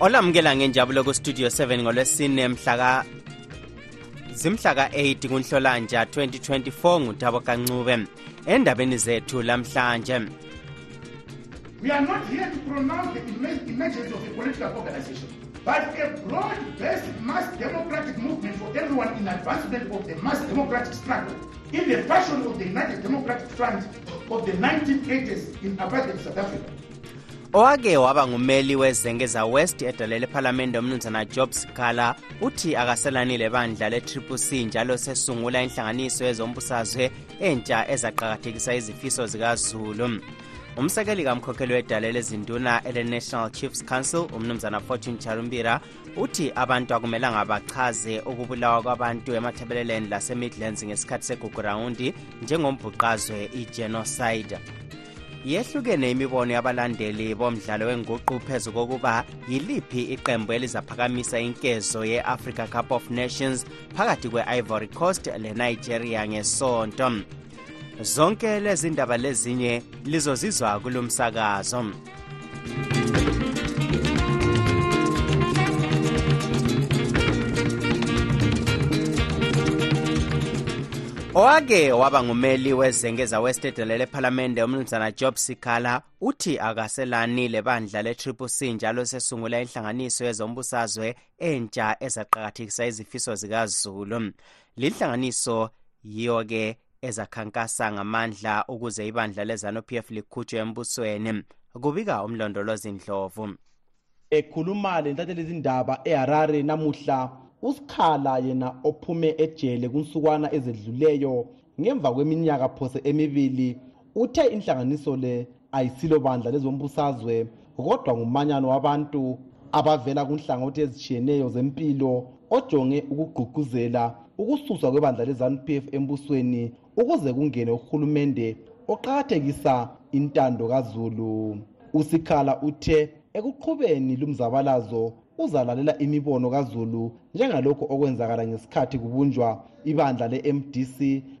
olamukela ngenjabulo kustudio 7 ngolwesine mhlaka zimhlaka 8 kunhlolanja 2024 ngutabo kancube endabeni zethu lamhlanje We are not here to pronounce the emer- emergence of a political organization, but a broad-based mass democratic movement for everyone in advancement of the mass democratic struggle in the fashion of the United Democratic Front of the 1980s in apartheid South Africa. Owake waba ngumeli wezengeza west edalele ephalamende umnumzana job sikhala uthi akaselanile bandla le-triple c njalo sesungula inhlanganiso yezombusazwe entsha ezaqakathekisa izifiso zikazulu. Umsekeli kamkhokheli wedala lezinduna ele-national chiefs council umnumzana fortune charumbira uthi abantu akumelanga bachaze ukubulawa kwabantu emathebeleleni lasemidlands ngesikhathi segugurawundi njengombhuqazwe igenocide yehlukene imibono yabalandeli bomdlalo wenguqu phezu kokuba yiliphi iqembu elizaphakamisa inkezo ye-africa cup of nations phakathi kwe-ivory coast lenigeria ngesonto. Zonke lezi ndaba lezinye lizozizwa kulo owake waba ngumeli wezengeza west edelele ephalamende umnumzana job sikhala uthi akaselani lebandla le-triple c njalo sesungula inhlanganiso yezombusazwe entsha ezaqakathekisa izifiso zikazulu. Linhlanganiso yiyo-ke ezakhankasa ngamandla ukuze ibandla lezanup f likhutshwe embusweni. Kubika umlondolozi ndlovu. Ekhuluma lentatheli izindaba eharare namuhla usikhala yena ophume ejele kunsukwana ezedluleyo ngemva kweminyaka phose emibili uthe inhlanganiso le ayisilo bandla lezombusazwe kodwa ngumanyano wabantu abavela kunhlangothi ezitshiyeneyo zempilo ojonge ukugqugquzela ukususwa kwebandla lezanup f embusweni ukuze kungene uhulumende oqakathekisa intando kazulu. Usikhala uthe ekuqhubeni lumzabalazo uzalalela imibono kazulu njengalokhu okwenzakala ngesikhathi kubunjwa ibandla le-mdc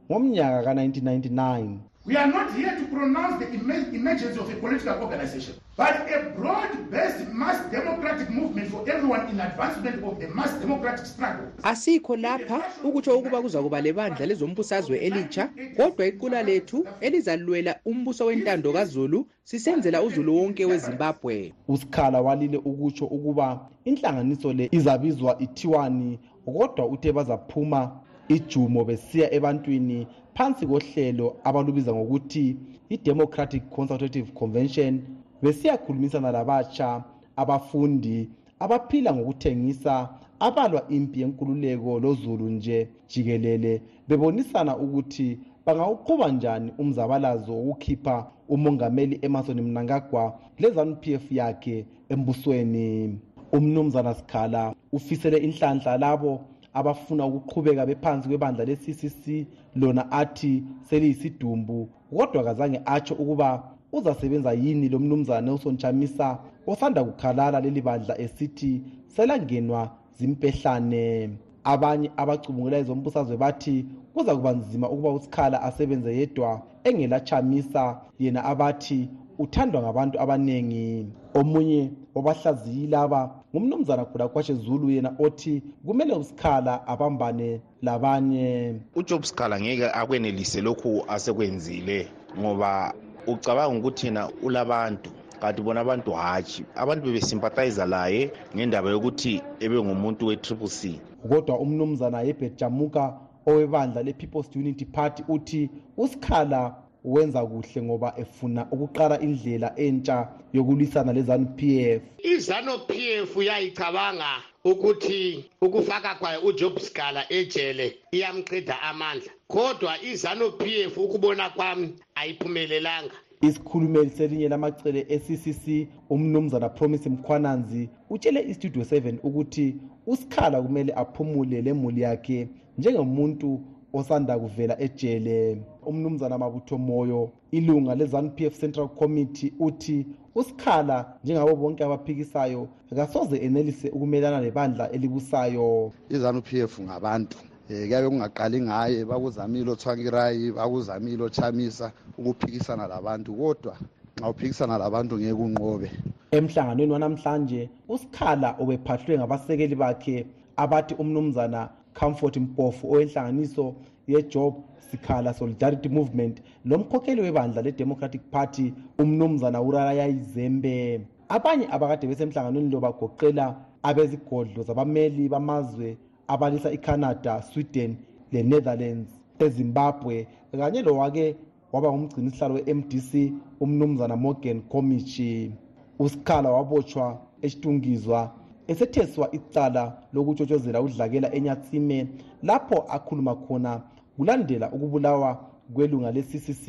ngomnyaka ka-1999 We are not here to pronounce the emer- emergence of a political organization, but a broad-based mass democratic movement for everyone in advancement of the mass democratic struggle. asikho lapha ukutsho ukuba kuza kuba lebandla lezombusazwe elitsha kodwa iqula lethu elizalwela umbuso wentando kazulu sisenzela uzulu wonke wezimbabwe usikhala walile ukutsho ukuba inhlanganiso le izabizwa ithiwani kodwa uthe bazaphuma ijumo besiya ebantwini phansi kohlelo abalubiza ngokuthi i-democratic consultative convention besiyakhulumisana labatsha abafundi abaphila ngokuthengisa abalwa impi yenkululeko lozulu nje jikelele bebonisana ukuthi bangawuqhuba njani umzabalazo wokukhipha umongameli emerson mnangagwa lezanup f yakhe embusweni. Umnumzana sikhala ufisele inhlanhla labo abafuna ukuqhubeka bephansi kwebandla le-ccc lona athi seliyisidumbu kodwa kazange atsho ukuba uzasebenza yini lo mnumzana nelson chamisa osanda kukhalala leli bandla esithi selangenwa zimpehlane. Abanye abacubungula ezombusazwe bathi kuza kuba nzima ukuba usikhala asebenze yedwa engelachamisa yena abathi uthandwa ngabantu abaningi omunye wabahlaziyi laba ngumnumzana khulakwashe zulu yena othi kumele usikhala abambane labanye. Ujob scala ngeke akwenelise lokhu asekwenzile ngoba ucabanga ukuthi yena ulabantu kanti bona abantu hatshi. Abantu bebesympathiza laye ngendaba yokuthi ebe ngumuntu we-triple c. Kodwa umnumzana yebet jamuka owebandla le-people's unity party uthi usikhala wenza kuhle ngoba efuna ukuqala indlela entsha yokulwisana lezanup f. Izanu-p f yayicabanga ukuthi ukufaka kwayo ujob scala ejele iyamqeda amandla kodwa izanu-p f ukubona kwami ayiphumelelanga. Isikhulumeli selinye lamacele e-ccc umnumzana promise mkhwananzi utshele istudio 7 ukuthi usikhala kumele aphumule lemuli yakhe njengomuntu osanda kuvela ejele. Umnumzana mabutho moyo ilunga le-zanu p f central committee uthi usikhala njengabo bonke abaphikisayo kasoze enelise ukumelana lebandla elibusayo. Izanu p f ngabantu um kuyabe kungaqali ngaye bakuzamile othwangirayi bakuzamile ochamisa ukuphikisana labantu kodwa nxa uphikisana labantu ngeke unqobe. Emhlanganweni wanamhlanje usikhala ubephahlwe ngabasekeli bakhe abathi umnumzana comfort mpofu owenhlanganiso yejob sikhala solidarity movement lomkhokheli webandla le-democratic party umnumzana urayayizembe abanye abakade besemhlanganweni lo bagoqela abezigodlo zabameli bamazwe abalisa icanada sweden le-netherlands ezimbabwe kanye lowake waba ngumgcinisihlalo we-mdc umnumzana morgan comichi usikhala wabotshwa esitungizwa esetheswa icala lokutshotshozela udlakela enyatsime lapho akhuluma khona kulandela ukubulawa kwelunga le-ccc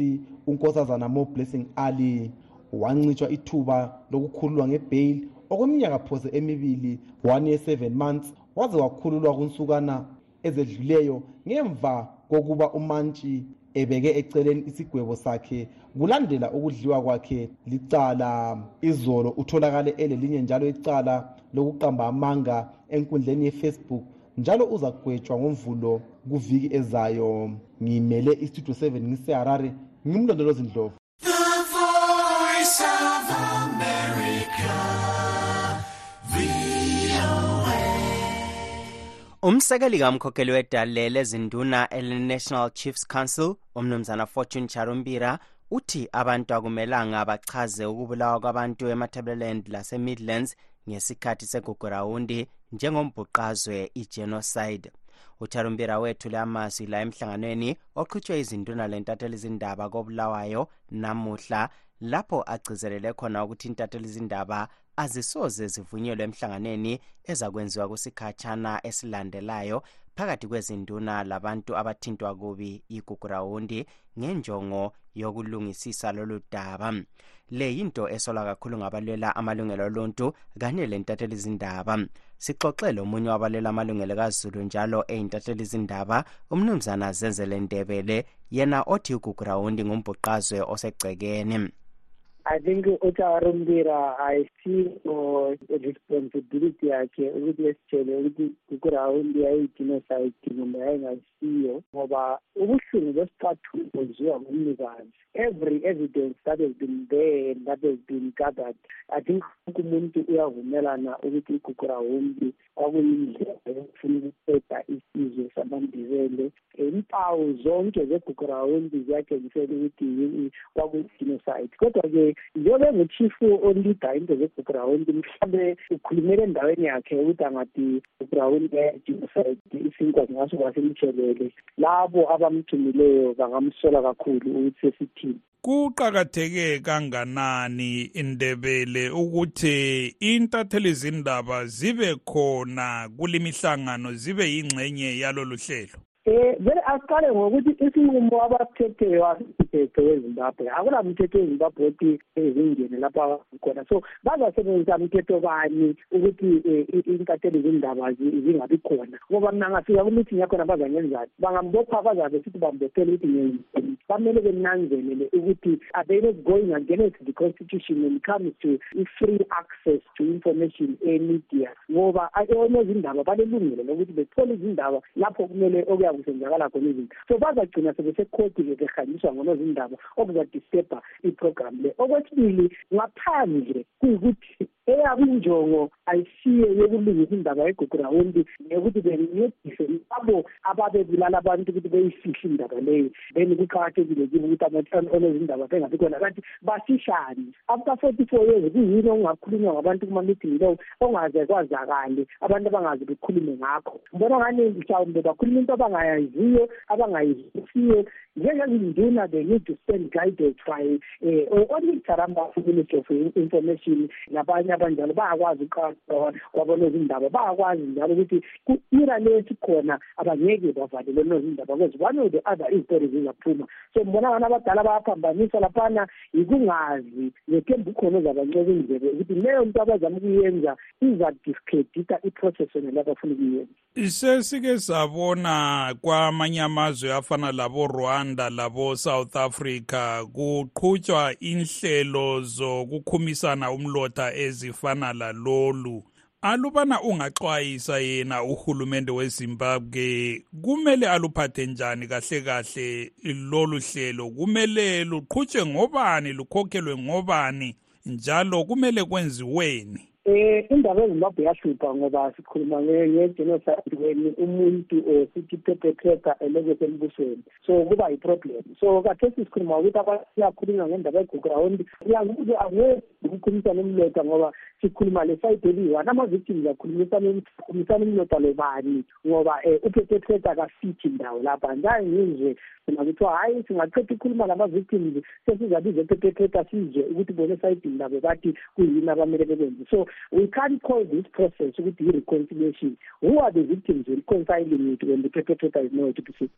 unkosazana mo blessing ali. Wancitshwa ithuba lokukhululwa ngebheyili okweminyaka phose emibili 1 year 7 months waze wakhululwa kunsukana ezedluleyo ngemva kokuba umantshi ebeke eceleni isigwebo sakhe kulandela ukudliwa kwakhe licala. Izolo utholakale elelinye njalo icala lokuqamba amanga enkundleni yefacebook njalo uzagwetshwa ngomvulo kuviki ezayo. Ngimele istudio 7 ngiseharare ngimlondolozi ndlovu. Umsekeli kamkhokheli wedale lezinduna ele-national chiefs council umnumzana fortune charumbira uthi abantu akumelanga bachaze ukubulawa kwabantu ematabeleland lasemidlands ngesikhathi segugurawundi njengombhuqazwe igenocide. Ucharumbira wethule amazwi la emhlanganweni oqhutshwe izinduna lentatheli izindaba kobulawayo namuhla lapho agcizelele khona ukuthi intatheli izindaba azisoze zivunyelwe emhlanganweni ezakwenziwa kusikhatshana esilandelayo phakathi kwezinduna labantu abathintwa kubi igugurawundi ngenjongo yokulungisisa lolu daba. Le yinto esolwa kakhulu ngabalwela amalungelo oluntu kanye lentatheli izindaba sixoxe lomunye wabalwela amalungelo kazulu njalo eyintatheli izindaba umnumzana zenzele ndebele yena othi igugurawundi ngumbhuqazwe osegcekeni I think ucharumbira ayisilo responsibility yakhe ukuthi esitshele ukuthi kukuraundi yayi-genocide kumbe yayingasiyo ngoba ubuhlungu besicathulo buziwa ngumnikazi every evidence that has been there and that has been gathered i think wonke umuntu uyavumelana ukuthi igugurawundi kwakuyindlela yokufuna ukuqeda isizwe samandibele impawu zonke zegugurawundi ziyatshengisela ukuthi kwakuyi-genocide kodwa-ke njengoba enguchifu olida into zegugurawundi mhlawumbe ukhulumele endaweni yakhe ukuthi angathi ugurawundi yayi-genocide isinkwa zingaso kwasemtshelele labo abamthumileyo bangamsola kakhulu ukuthi sesithini. Kuqakatheke kanganani indebele ukuthi intatheli zindaba zibe khona kulimihlangano zibe yingxenye yalolu hlelo? Vele asiqale ngokuthi isinqumo abaphetheyo asimthetho wezimbabwe akulamthetho wezimbabwe othi zingene lapha khona. So bazasebenzisa mthetho bani ukuthi um intatheli zindaba zingabi khona? Ngoba mna ngafika kumiting yakhona bazangenzani bangambopha bazabe sithi bambophele ukuthi ngenzini bamele benanzelele ukuthi are they not going against the constitution when it comes to i-free access to information emedia? Ngoba onezindaba balelungelo lokuthi bethole izindaba lapho kumele okuya kusenzakala khona izinto. So bazagcina sebesekhodi-ke behanjiswa ngonozindaba okuzadisturba iprogram le. Okwesibili ngaphandle kuyikuthi eyabo injongo ayisiyo yokulungisa indaba yegugurawundi neyokuthi bencedise labo ababebulala abantu ukuthi beyifihle indaba leyo. Then kuqakathekile kibo ukuthi onezindaba bengabi khona. Kanti basishane. After forty four years kuyini okungakhulunywa ngabantu kuma-meeting lowo ongaze kwazakale? Abantu abangaze bekhulume ngakho. Ngibona ngani mhlawumbe bakhuluma into abangayaziyo abangayizisiyo njengezinduna they need to stand guided by um onitsaramba ministry of information nabanye abanjalo bayakwazi ukuqaqa kwabonozindaba bayakwazi njalo ukuthi ku-ira lesikhona abangeke bavalele nozindaba because one of the other izitori zizaphuma so ngibona abantu abadala bayaphambanisa laphana yikungazi ngethemba ukhona ozabanceka indlebe ukuthi leyo nto abazama ukuyenza izadiscredita iprocess yona labafuna ukuyenza. Sesike sabona kwamanye amazwe afana labo-rwanda labo-south africa kuqhutshwa inhlelo zokukhumisana umlotha ezifana lalolu alubana ungaxwayisa yena uhulumende wezimbabwe kumele aluphathe njani kahle kahle lolu hlelo? Kumele luqhutshwe ngobani lukhokhelwe ngobani? Njalo kumele kwenziweni Eh indaba ezimbabwe yahlupha ngoba sikhuluma nge-genocide when umuntu or sithi perpetrator eleke sembusweni. So kuba yi-problem. So kathesi sikhuluma ukuthi abantu siyakhulunywa ngendaba uyakuthi angeke ukukhulumisana umlota ngoba sikhuluma le side eliyi-one ama-victims akhulumisana umlota lobani ngoba um uperpetrator kafithi ndawo lapha. Njani ngizwe mina kuthiwa hhayi singaqeda ukhuluma nama-victims sesizabiza epepepepa sizwe ukuthi bona esayidini nabo bathi kuyini abamele bekwenze. So we can't call this process ukuthi yi-reconciliation who are the victims reconciling it when the perpetrator is no to be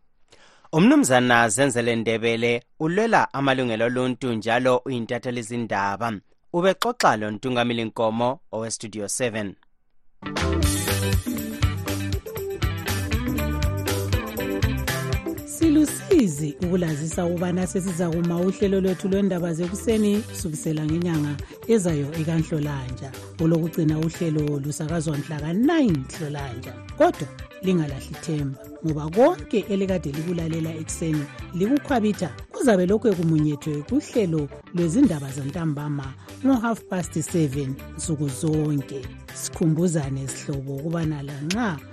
umnumzana zenzele ndebele ulwela amalungelo oluntu njalo uyintathela izindaba ubexoxa lo ntungamili nkomo owestudio 7 silusizi ukulazisa ukubana sesiza kuma uhlelo lwethu lwendaba zekuseni kusukisela ngenyanga ezayo ekanhlolanja olokugcina uhlelo lusakazwa mhla ka-9 hlolanja kodwa lingalahli themba ngoba konke elikade likulalela ekuseni likukhwabitha kuzabe lokhu ekumunyethwe kuhlelo lwezindaba zantambama ngo-half past 7 nsuku zonke. Sikhumbuzane sihlobo ukubana lanxa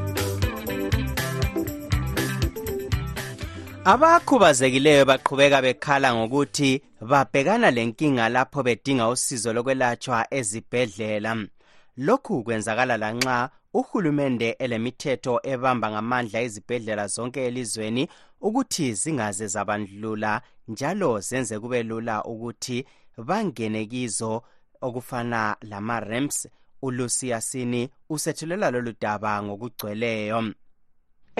Abakhubazekileyo baqhubeka bekhala ngokuthi babhekana lenkinga lapho bedinga usizo lokwelatshwa ezibhedlela. Lokhu kwenzakala lanxa uhulumende elemithetho ebamba ngamandla izibhedlela zonke elizweni ukuthi zingaze zabandlula njalo zenze kube lula ukuthi bangene kizo okufana lama-rems. Ulusiyasini usethulela lolu daba ngokugcweleyo.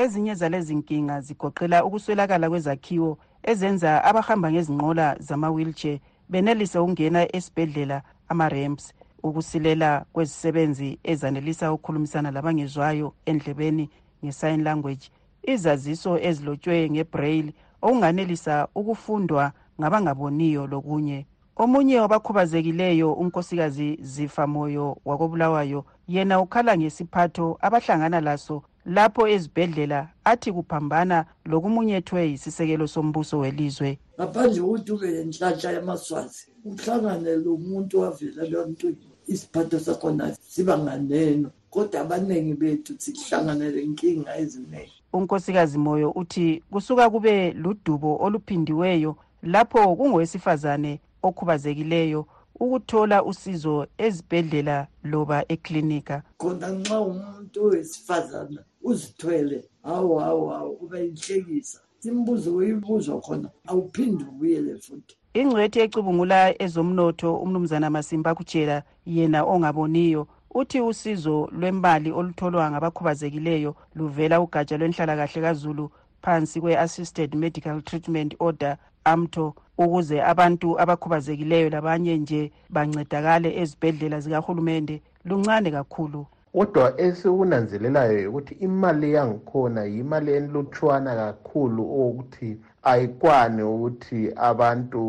Ezinye zalezi nkinga zigoqela ukuswelakala kwezakhiwo ezenza abahamba ngezinqola zama-wheelchair benelise ukungena esibhedlela ama-ramps ukusilela kwezisebenzi ezanelisa ukukhulumisana labangezwayo endlebeni nge-sign language. Izaziso ezilotshwe ngebraille okunganelisa ukufundwa ngabangaboniyo lokunye. Omunye wabakhubazekileyo unkosikazi zifamoyo wakobulawayo yena ukhala ngesiphatho abahlangana laso lapho ezibhedlela athi kuphambana lokumunyethwe yisisekelo sombuso welizwe. Ngaphandle kokuthi ube lenhlanhla yamaswazi uhlangane lo muntu wavela ebantwini isiphatho sakhona siba nganeno kodwa abaningi bethu sihlangane lenkinga eziningi unkosikazi moyo uthi kusuka kube ludubo oluphindiweyo lapho kungowesifazane okhubazekileyo ukuthola usizo ezibhedlela loba eklinika. Khona nxa umuntu wesifazana uzithwele. Hawu hawu hawu uba yinhlekisa imibuzo uyibuzwa khona awuphinde ubuyele futhi. Ingcwethi ecubungula ezomnotho umnumzana masimba kutshela yena ongaboniyo uthi usizo lwembali olutholwa ngabakhubazekileyo luvela ugatsha lwenhlalakahle kazulu phansi kwe-assisted medical treatment order amto ukuze abantu abakhubazekileyo labanye nje bancedakale ezibhedlela zikahulumende. Luncane kakhulu kodwa esikunanzelelayo ukuthi imali yangikhona yimali enlutshwana kakhulu okokuthi ayikwani ukuthi abantu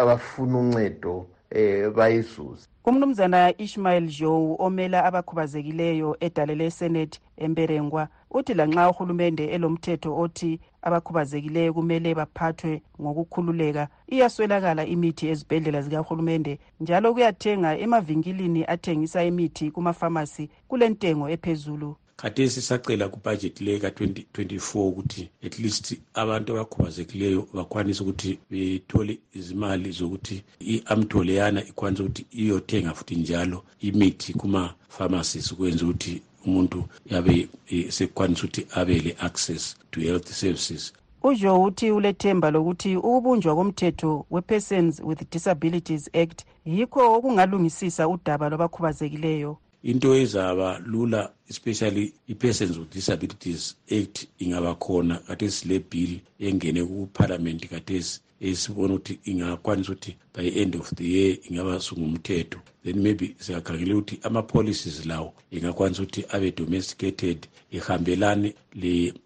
abafuna uncedo. Eh bayizuze umnumzana ishmael joe omela abakhubazekileyo edale lesenate emberengwa uthi lanxa uhulumende elomthetho othi abakhubazekileyo kumele baphathwe ngokukhululeka iyaswelakala imithi ezibhedlela zikahulumende njalo kuyathenga emavinkilini athengisa imithi kumafamasi kulentengo ephezulu. Khathesi sacela kubhajethi le ka-2024 ukuthi at least abantu abakhubazekileyo bakwanise ukuthi bethole izimali zokuthi i-amtho leyana ikwanise ukuthi iyothenga futhi njalo imithi kuma-pharmacies ukwenza ukuthi umuntu yabe e, sekwanisa ukuthi abe le-access to health services. Ujo uthi ulethemba lokuthi ukubunjwa komthetho we-persons with disabilities act yikho okungalungisisa udaba lwabakhubazekileyo. Into ezaba lula especially i-persons with disabilities act ingaba khona kathesi le bill engene kuphalamenti kathesi esibona ukuthi ingakwanisa ukuthi by end of the year ingaba sungumthetho then maybe singakhangela ukuthi ama-policies lawo ingakwanisa ukuthi abe domesticated ihambelane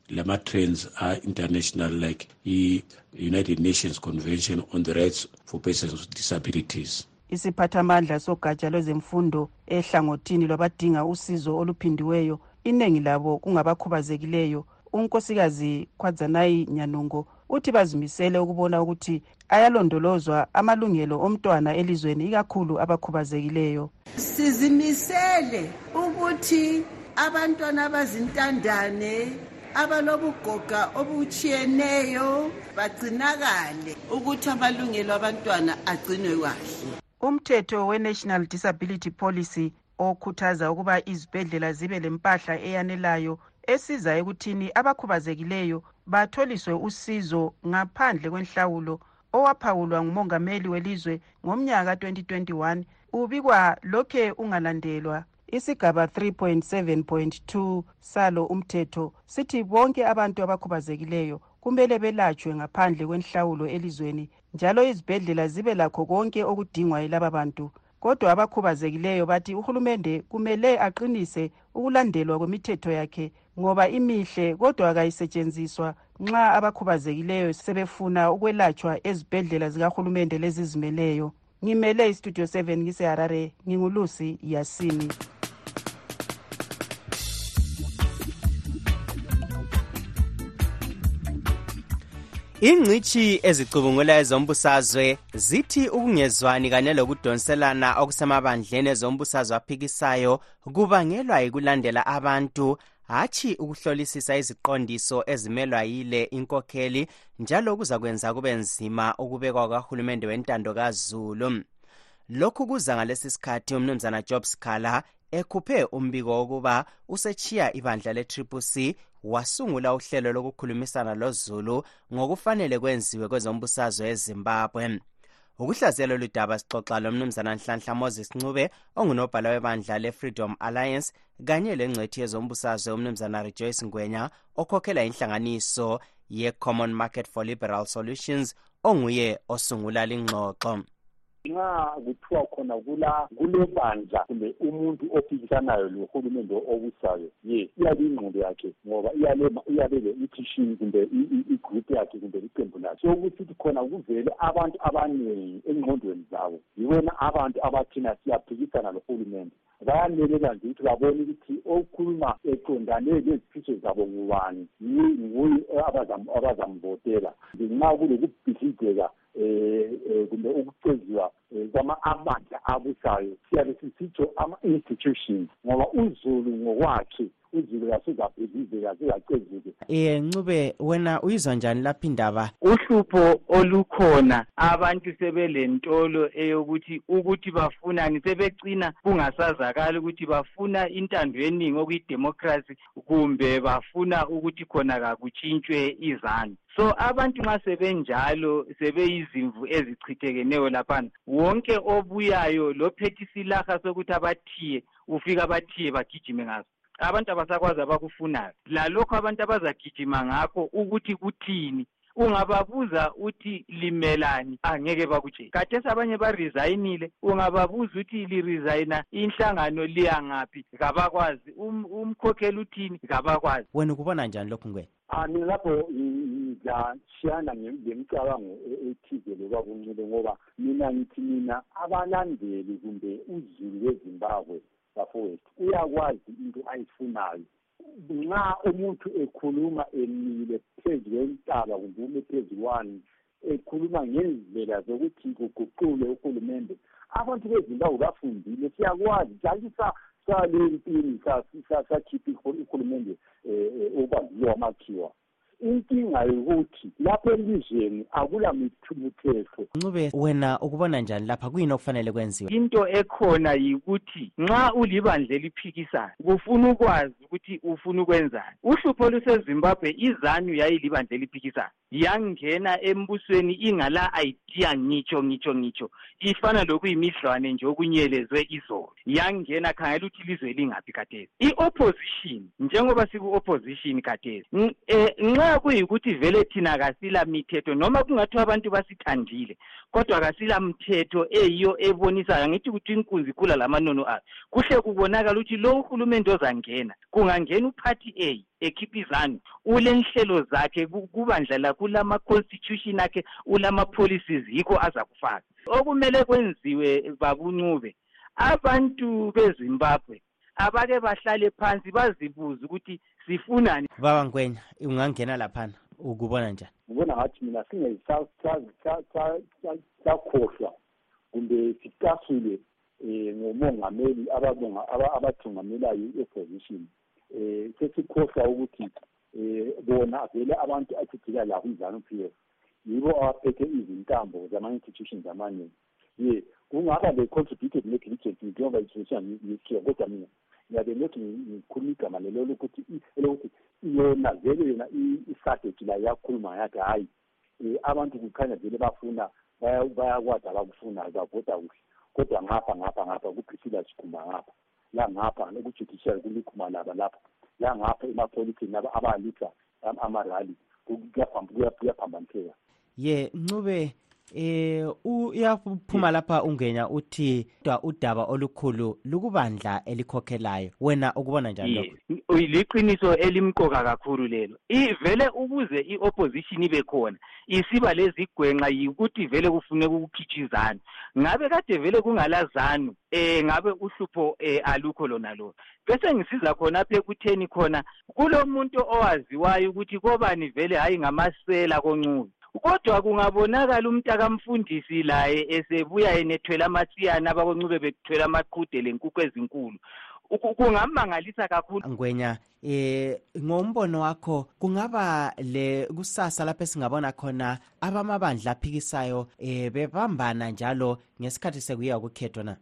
lama-trends a-international like i-united nations convention on the rights for persons with disabilities isiphathamandla sogatsha lwezemfundo ehlangothini lwabadinga usizo oluphindiweyo iningi labo kungabakhubazekileyo. Unkosikazi khwadzanayi nyanungo uthi bazimisele ukubona ukuthi ayalondolozwa amalungelo omntwana elizweni ikakhulu abakhubazekileyo. Sizimisele ukuthi abantwana abazintandane abalobugoga obutshiyeneyo bagcinakale ukuthi amalungelo abantwana agcinwe kahle. Umthetho we-national disability policy okhuthaza ukuba izibhedlela zibe lempahla eyanelayo esiza ekuthini abakhubazekileyo batholiswe usizo ngaphandle kwenhlawulo owaphawulwa ngumongameli welizwe ngomnyaka ka-2021 ubikwa lokhe ungalandelwa. Isigaba 3.7.2 salo umthetho sithi bonke abantu abakhubazekileyo kumele belatshwe ngaphandle kwenhlawulo elizweni njalo izibhedlela zibe lakho konke okudingwa yilaba bantu. Kodwa abakhubazekileyo bathi uhulumende kumele aqinise ukulandelwa kwemithetho yakhe ngoba imihle kodwa kayisetshenziswa nxa abakhubazekileyo sebefuna ukwelatshwa ezibhedlela zikahulumende lezizimeleyo ngimele istudio 7 ngiseharare ngingulusi yasini. Ingcitshi ezicubungula ezombusazwe zithi ukungezwani kanye lokudonselana okusemabandleni ezombusazwe aphikisayo kubangelwa yikulandela abantu hatshi ukuhlolisisa iziqondiso ezimelwa yile inkokheli njalo kuzakwenza kube nzima ukubekwa kwahulumende wentando kazulu. Lokhu kuza ngalesi sikhathi umnumzana job scala ekhuphe umbiko wokuba usechiya ibandla le-triple c wasungula uhlelo lokukhulumisana lozulu ngokufanele kwenziwe kwezombusazwe ezimbabwe. Ukuhlaziyela lolu daba sixoxa lomnumzana nhlanhla moses ncube ongunobhala webandla le-freedom alliance kanye lengcethi yezombusazwe umnumzana rejoyce ngwenya okhokhela inhlanganiso ye-common market for liberal solutions onguye osungula lingxoxo nxa kuthiwa khona kula kulebandla kumbe umuntu ophikisanayo lohulumende obusayo ye iyabe ingqondo yakhe ngoba iyabe le-itition kumbe igroup yakhe kumbe iqembu lakhe. So kusithi khona kuvele abantu abaningi engqondweni zabo yiwena abantu abathina siyaphikisana lohulumende bayanelela nje ukuthi babone ukuthi okhuluma eqondane lezifiso zabo ngubani? Nguye abazamvotela nxa kulokubhidlizeka um kumbe ukuceziwa um kwama-amandla abusayo siyabe sisitsho ama-institutions ngoba uzulu ngokwakhe uzulu kasezabhidlizeka sezacezuke um ncube wena uyizwa njani lapho indaba? Uhlupho olukhona abantu sebelentolo eyokuthi ukuthi bafunani sebecina kungasazakali ukuthi bafuna intando yeningi okuyidemokhrasi kumbe bafuna ukuthi khona kakutshintshwe izanu so abantu nxa sebenjalo sebeyizimvu ezichithekeneyo laphana wonke obuyayo lophethe isilaha sokuthi abathiye ufika abathiye bagijime ngazo abantu abasakwazi abakufunayo. Lalokho abantu abazagijima ngakho ukuthi kuthini? Ungababuza uthi limelani angeke bakutshele. Kathesi abanye barizayinile ungababuza uthi lirizayina inhlangano liya ngaphi? Kabakwazi. Um, umkhokheli uthini? Kabakwazi. Wena ukubona njani lokhu ngwena Ah mina lapho ngiyashiyana ngemicabango ethize lokwakuncile ngoba mina ngithi mina abalandeli kumbe uzulu wezimbabwe bafowethu uyakwazi into ayifunayo. Nxa umuntu ekhuluma emile phezu kwentaba kumbe ume phezu kwani ekhuluma ngendlela zokuthi kuguqule uhulumende abantu bezimbabwe bafundile. Siyakwazi jalisa sale empini sakhipha uhulumende um uba yiwo amakhiwa inkinga yokuthi lapha elizweni akula mithetho. Ncube wena ukubona njani lapha? Kuyini okufanele kwenziwe? Into ekhona yikuthi nxa ulibandla eliphikisayo kufuna ukwazi ukuthi ufuna ukwenzani. Uhlupho lusezimbabwe izanu yayilibandla eliphikisayo yangena embusweni ingala idea ngitsho ngitsho ngitsho. Ifana lokuyimidlwane nje okunyelezwe izolo. Yangena khangela ukuthi ilizwe lingaphi khathesi i-opposition njengoba siku-opposition khathesi nxa kuyikuthi vele thina kasila mithetho noma kungathiwa abantu basithandile kodwa kasila mthetho eyiyo ebonisayo. Ngithi ukuthi inkunzi ikhula lamanono ayo. Kuhle kubonakala ukuthi lo uhulumende ozangena kungangena uphathi a ekhipha izanu ulenhlelo zakhe kubandla lakhe ulama-constitution akhe ulama-policies yikho aza kufaka okumele kwenziwe babuncube abantu bezimbabwe abake bahlale phansi bazibuze ukuthi sifunani baba ngwenya ungangena laphana ukubona njani ngibona ngathi mina singekhohlwa kumbe sicasule um ngomongameli abathungamelayo i-opposition um sesikhohlwa ukuthi um bona vele abantu achithila labo izanu p f yibo abaphethe izintambo zama-institutions amaningi ye kungaba le-contributed negligence njengoba i-institution ngikhiya kodwa mina ngiyabe lokhu ngikhuluma igama lelo lokuthi elokuthi yona vele yona isadeji la yakhuluma yathi hhayi um abantu kukhanya vele bafuna bayakwazi abakufunayo bavota kuhle kodwa ngapha ngapha ngapha kuphisila sikhumba ngapha la ngapha kujudiciary kulikhuma laba lapha la ngapha emapolitini laba abalisa amarali kuyaphambaniseka ye ncube eh uyaphuma lapha ungenya uthi udaba olukhulu lukubandla elikhokhelayo. Wena ukubona njani lokho? liqiniso elimqoka kakhulu lelo. Ivele ukuze i-opposition ibe khona isiba lezigwenxa yikuthi vele kufuneka ukukhitshizana. Ngabe kade vele kungalazanu eh ngabe uhlupho eh alukho lona lo? Bese ngisiza khona apha ekutheni khona kulomuntu owaziwayo ukuthi kobani vele hayi ngamasela koncube kodwa kungabonakala umntakamfundisi laye esebuya enethwele amatsiyana abakoncube bethwele amaqhude lenkukhu ezinkulu. Kungamangalisa kakhulu. Ngwenya eh ngombono wakho kungaba le kusasa lapho esingabona khona abamabandla aphikisayo eh bebambana njalo ngesikhathi sekuyiwa kukhethwa na?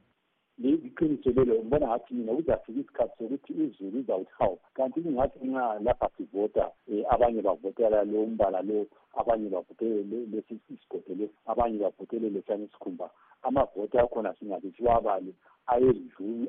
Liqiniso lelo ngibona ngathi mina kuzafika isikhathi sokuthi izulu izawuthi hawu kanti kungathi nxa lapha sivota um abanye bavotela lo mbala lo abanye bavotele lesi isigodo lesi abanye bavotele lesiyana isikhumba amavoti akhona singabe siwabale ayedluni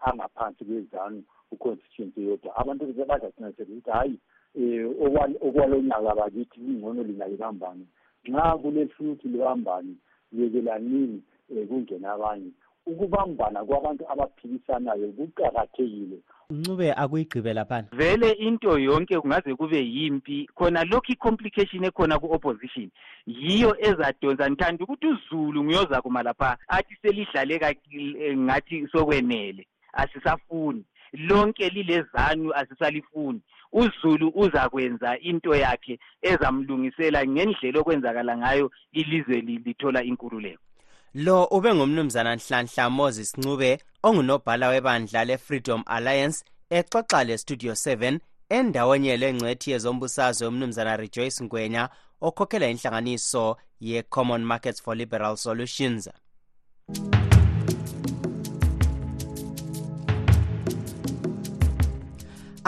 angaphansi kwezanu ku-constituency yodwa abantu bazagcina ukuthi hhayi um okwalo nyaka bakithi ingcono lina libambani nxa kulehluthi libambani yekelanini um kungena abanye. Ukubambana kwabantu abaphikisanayo kuqakathekile. Ncube akuyigqibe laphana vele into yonke kungaze kube yimpi. Khona lokhu i-complication ekhona ku-opposition yiyo ezadonsa ngithanda ukuthi uzulu nguyoza kuma lapha athi selidlaleka ngathi sokwenele asisafuni. Lonke lilezanu asisalifuni. Uzulu uzakwenza into yakhe ezamlungisela ngendlela okwenzakala ngayo ilizwe lithola inkululeko. Lo ube ngumnumzana nhlanhla moses ncube ongunobhala webandla le-freedom alliance exoxa le-studio 7 endaweni lengcwethi yezombusazwe umnumzana rejoyce ngwenya okhokhela inhlanganiso ye-common markets for liberal solutions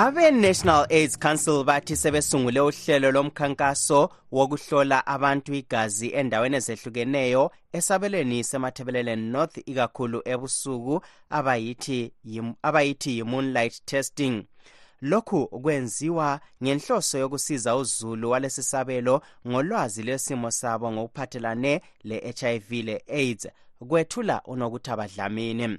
abe-national aids council bathi sebesungule uhlelo lomkhankaso wokuhlola abantu igazi endaweni ezehlukeneyo esabelweni semathebeleleni north ikakhulu ebusuku abayithi yi-moonlight testing. Lokhu kwenziwa ngenhloso yokusiza uzulu walesi sabelo ngolwazi lwesimo sabo ngokuphathelane le-hiv le-aids kwethula unokuthaba dlamini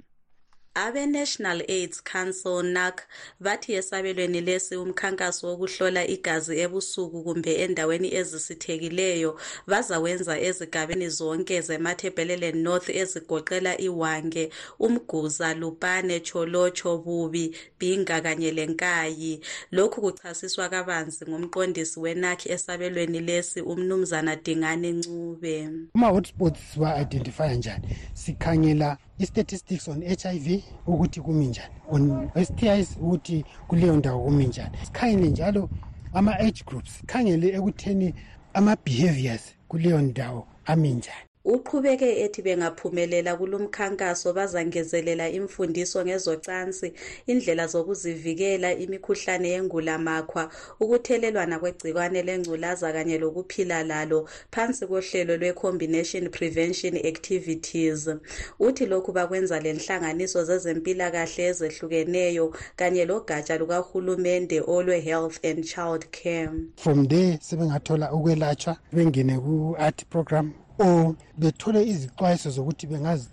abe-national aids council nac bathi esabelweni lesi umkhankaso wokuhlola igazi ebusuku kumbe endaweni ezisithekileyo bazawenza ezigabeni zonke zemathebhelelen north ezigoqela iwange umguza lupane cholocho bubi binga kanye lenkayi. Lokhu kuchasiswa kabanzi ngumqondisi wenac esabelweni lesi umnumzana dingane ncube. Ama-hotspots siwa-identifya njani? Sikhangela i-statistics on hiv sti ukuthi kumi njani. On stis ukuthi kuleyo ndawo kumi njani. Sikhangele njalo ama-age groups. Khangele ekutheni ama-behaviors kuleyo ndawo ami njani. Uqhubeke ethi bengaphumelela kulomkhankaso bazangezelela imfundiso ngezocansi indlela zokuzivikela imikhuhlane yengulamakhwa ukuthelelwana kwegcikwane lengculaza kanye lokuphila lalo phansi kohlelo lwe-combination prevention activities. Uthi lokhu bakwenza lenhlanganiso zezempilakahle ezehlukeneyo kanye logatsha lukahulumende olwe-health and child care. From there sebengathola ukwelatshwa bengene ku-art program or bethole izixwayiso zokuthi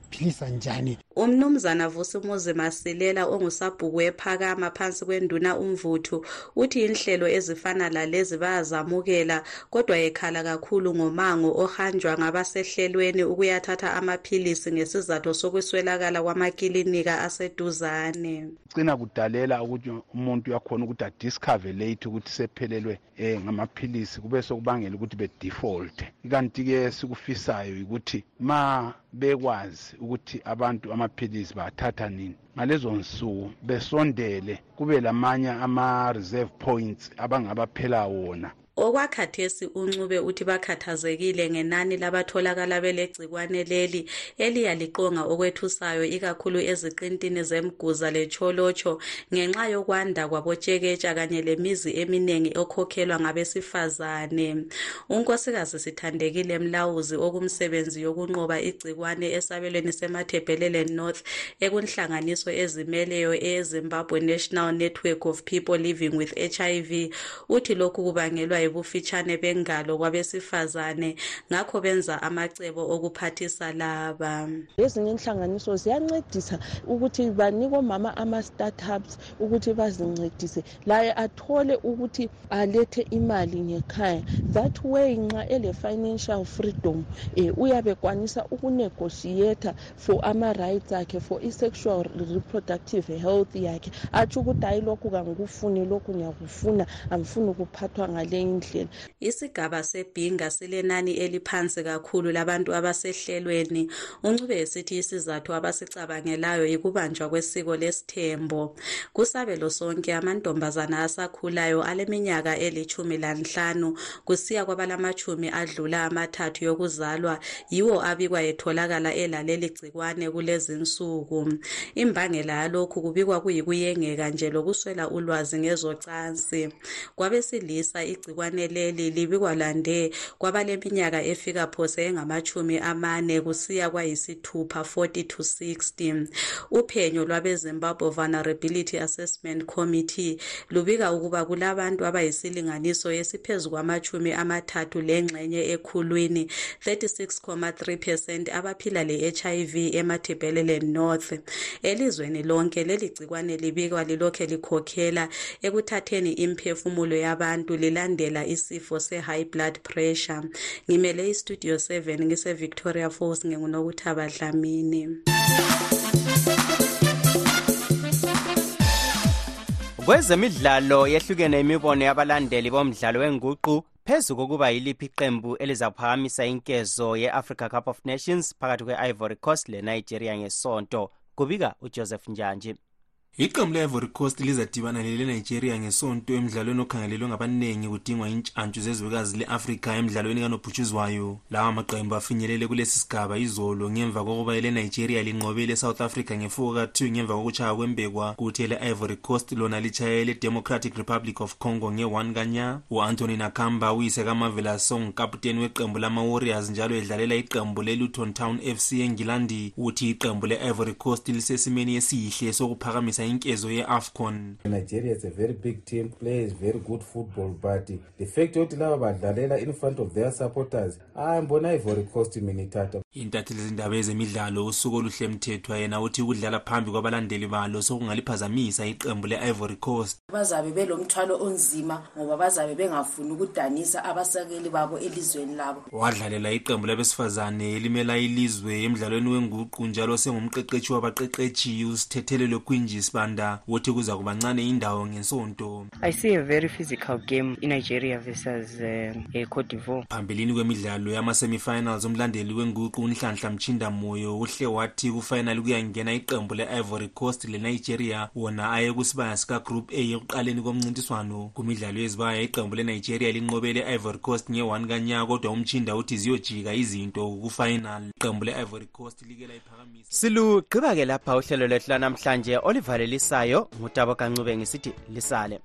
bengaziphilisa njani? Umnumzana vusimuzi masilela ongusabhuku ephakama phansi kwenduna umvuthu uthi inhlelo ezifana lalezi bayazamukela kodwa ekhala kakhulu ngomango ohanjwa ngabasehlelweni ukuyathatha amaphilisi ngesizathu sokuswelakala kwamakilinika aseduzane. Cina kudalela ukuthi umuntu uyakhona ukuthi adiscover late ukuthi sephelelwe um ngamaphilisi kube sokubangela ukuthi bedefault. Ikanti-ke sikufisayo ukuthi ma bekwazi ukuthi abantu amaphilisi bathatha nini. Ngalezo nsuku besondele kube lamanye ama-reserve points abangabaphela wona. Okwakhathesi uncube uthi bakhathazekile ngenani labatholakala belegcikwane leli eliyaliqonga okwethusayo ikakhulu eziqintini zemguza lecholotsho ngenxa yokwanda kwabotsheketsha kanye lemizi eminingi okhokhelwa ngabesifazane. Unkosikazi sithandekile mlawuzi okumsebenzi yokunqoba igcikwane esabelweni semathebhelele north ekunhlanganiso ezimeleyo eyezimbabwe national network of people living with hiv uthi lokhu kubangelwa yibufitshane bengalo kwabesifazane. Ngakho benza amacebo okuphathisa laba. Ezinye inhlanganiso ziyancedisa ukuthi banike omama ama-startups ukuthi bazincedise. Laye athole ukuthi alethe imali ngekhaya. That way nxa ele-financial freedom um uyabe kwanisa ukunegotiata for ama-rights akhe for i-sexual reproductive health yakhe. Atsho ukuthi hayi lokhu kangikufuni lokhu ngiyakufuna angifuni ukuphathwa ngale indlela isigaba sebhinga silenani eliphansi kakhulu labantu abasehlelweni. Uncube esithi isizathu abasicabangelayo yikubanjwa kwesiko lesithembo. Kusabelo sonke amantombazana asakhulayo aleminyaka elithumi lanhlanu kusiya kwabalamatshumi adlula amathathu yokuzalwa yiwo abikwa etholakala elaleli gcikwane kulezinsuku imbangela yalokhu kubikwa kuyikuyengeka nje lokuswela ulwazi ngezocansi. Kwabesilisa igcikwane leli libikwa lande kwabaleminyaka efika phose engamachumi amane kusiya kwayisithupha 40 to 60 uphenyo lwabezimbabwe vulnerability assessment committee lubika ukuba kulabantu abayisilinganiso esiphezu kwamachumi amathathu lengxenye ekhulwini 36,3 percent abaphila le-hiv emathibhelele north. Elizweni lonke leli gcikwane libikwa lilokhe likhokhela ekuthatheni imphefumulo yabantu lilandela isifo se-high blood pressure. Ngimele istudio 7 ngise-victoria falls ngingunokuthaba dlamini kwezemidlalo yehlukene imibono yabalandeli bomdlalo wenguqu phezu kokuba yiliphi iqembu elizaphakamisa inkezo ye-africa cup of nations phakathi kwe-ivory coast le-nigeria ngesonto kubika ujoseph njanji iqembu le-ivory coast lizadibana lele-nigeria ngesonto emdlalweni okhangelelwe ngabaningi kudingwa intshantshu zezwekazi le-afrika emdlalweni kanobhutshuzwayo. Lawa maqembu afinyelele kulesi sigaba izolo ngemva kokuba ele-nigeria linqobele south africa ngefuko ka-2 ngemva kokuchaya kwembekwa kuthi ele-ivory coast lona lichaye ele-democratic republic of congo nge-1 kanya u-anthony nakamba uyise kamavela song kaputeni weqembu lama-warriors njalo edlalela iqembu le-luton town fc engilandi uthi iqembu le-ivory coast lisesimeni esihle sokuphakamisa inkezo ye-afcon. Nigeria is a very big team plays very good football but the fact yokuthi laba badlalela in front of their supporters hayi mbona ivory coast mina ithatha. Intatheli zindaba ezemidlalo usuku oluhle mthethwa yena uthi ukudlala phambi kwabalandeli balo sokungaliphazamisa iqembu le-ivory coast. Bazabe belomthwalo onzima ngoba bazabe bengafuni ukudanisa abasakeli babo elizweni labo. Wadlalela iqembu labesifazane elimela ilizwe emdlalweni wenguqu njalo sengumqeqetshi wabaqeqetshi. Usithethelelo quinges sibanda wothi kuza kuba ncane indawo ngensonto. I see a very physical game in Nigeria versus uh, Cote d'Ivoire. phambilini kwemidlalo yama-semifinals umlandeli wenguqu unhlanhla mchinda moyo uhle wathi kufinali kuyangena iqembu le-ivory coast lenigeria. Wona aye kusibaya sikagroup a ekuqaleni komncintiswano. Kumidlalo yezibaya iqembu lenigeria linqobele i-ivory coast nge-1 kanyaka kodwa umchinda uthi ziyojika izinto kufinal. Iqembu le-ivory coast like layiphakamisa silugqiba ke lapha uhlelo lwethu lanamhlanje olivalelisayo ngutabo kancube ngisithi lisale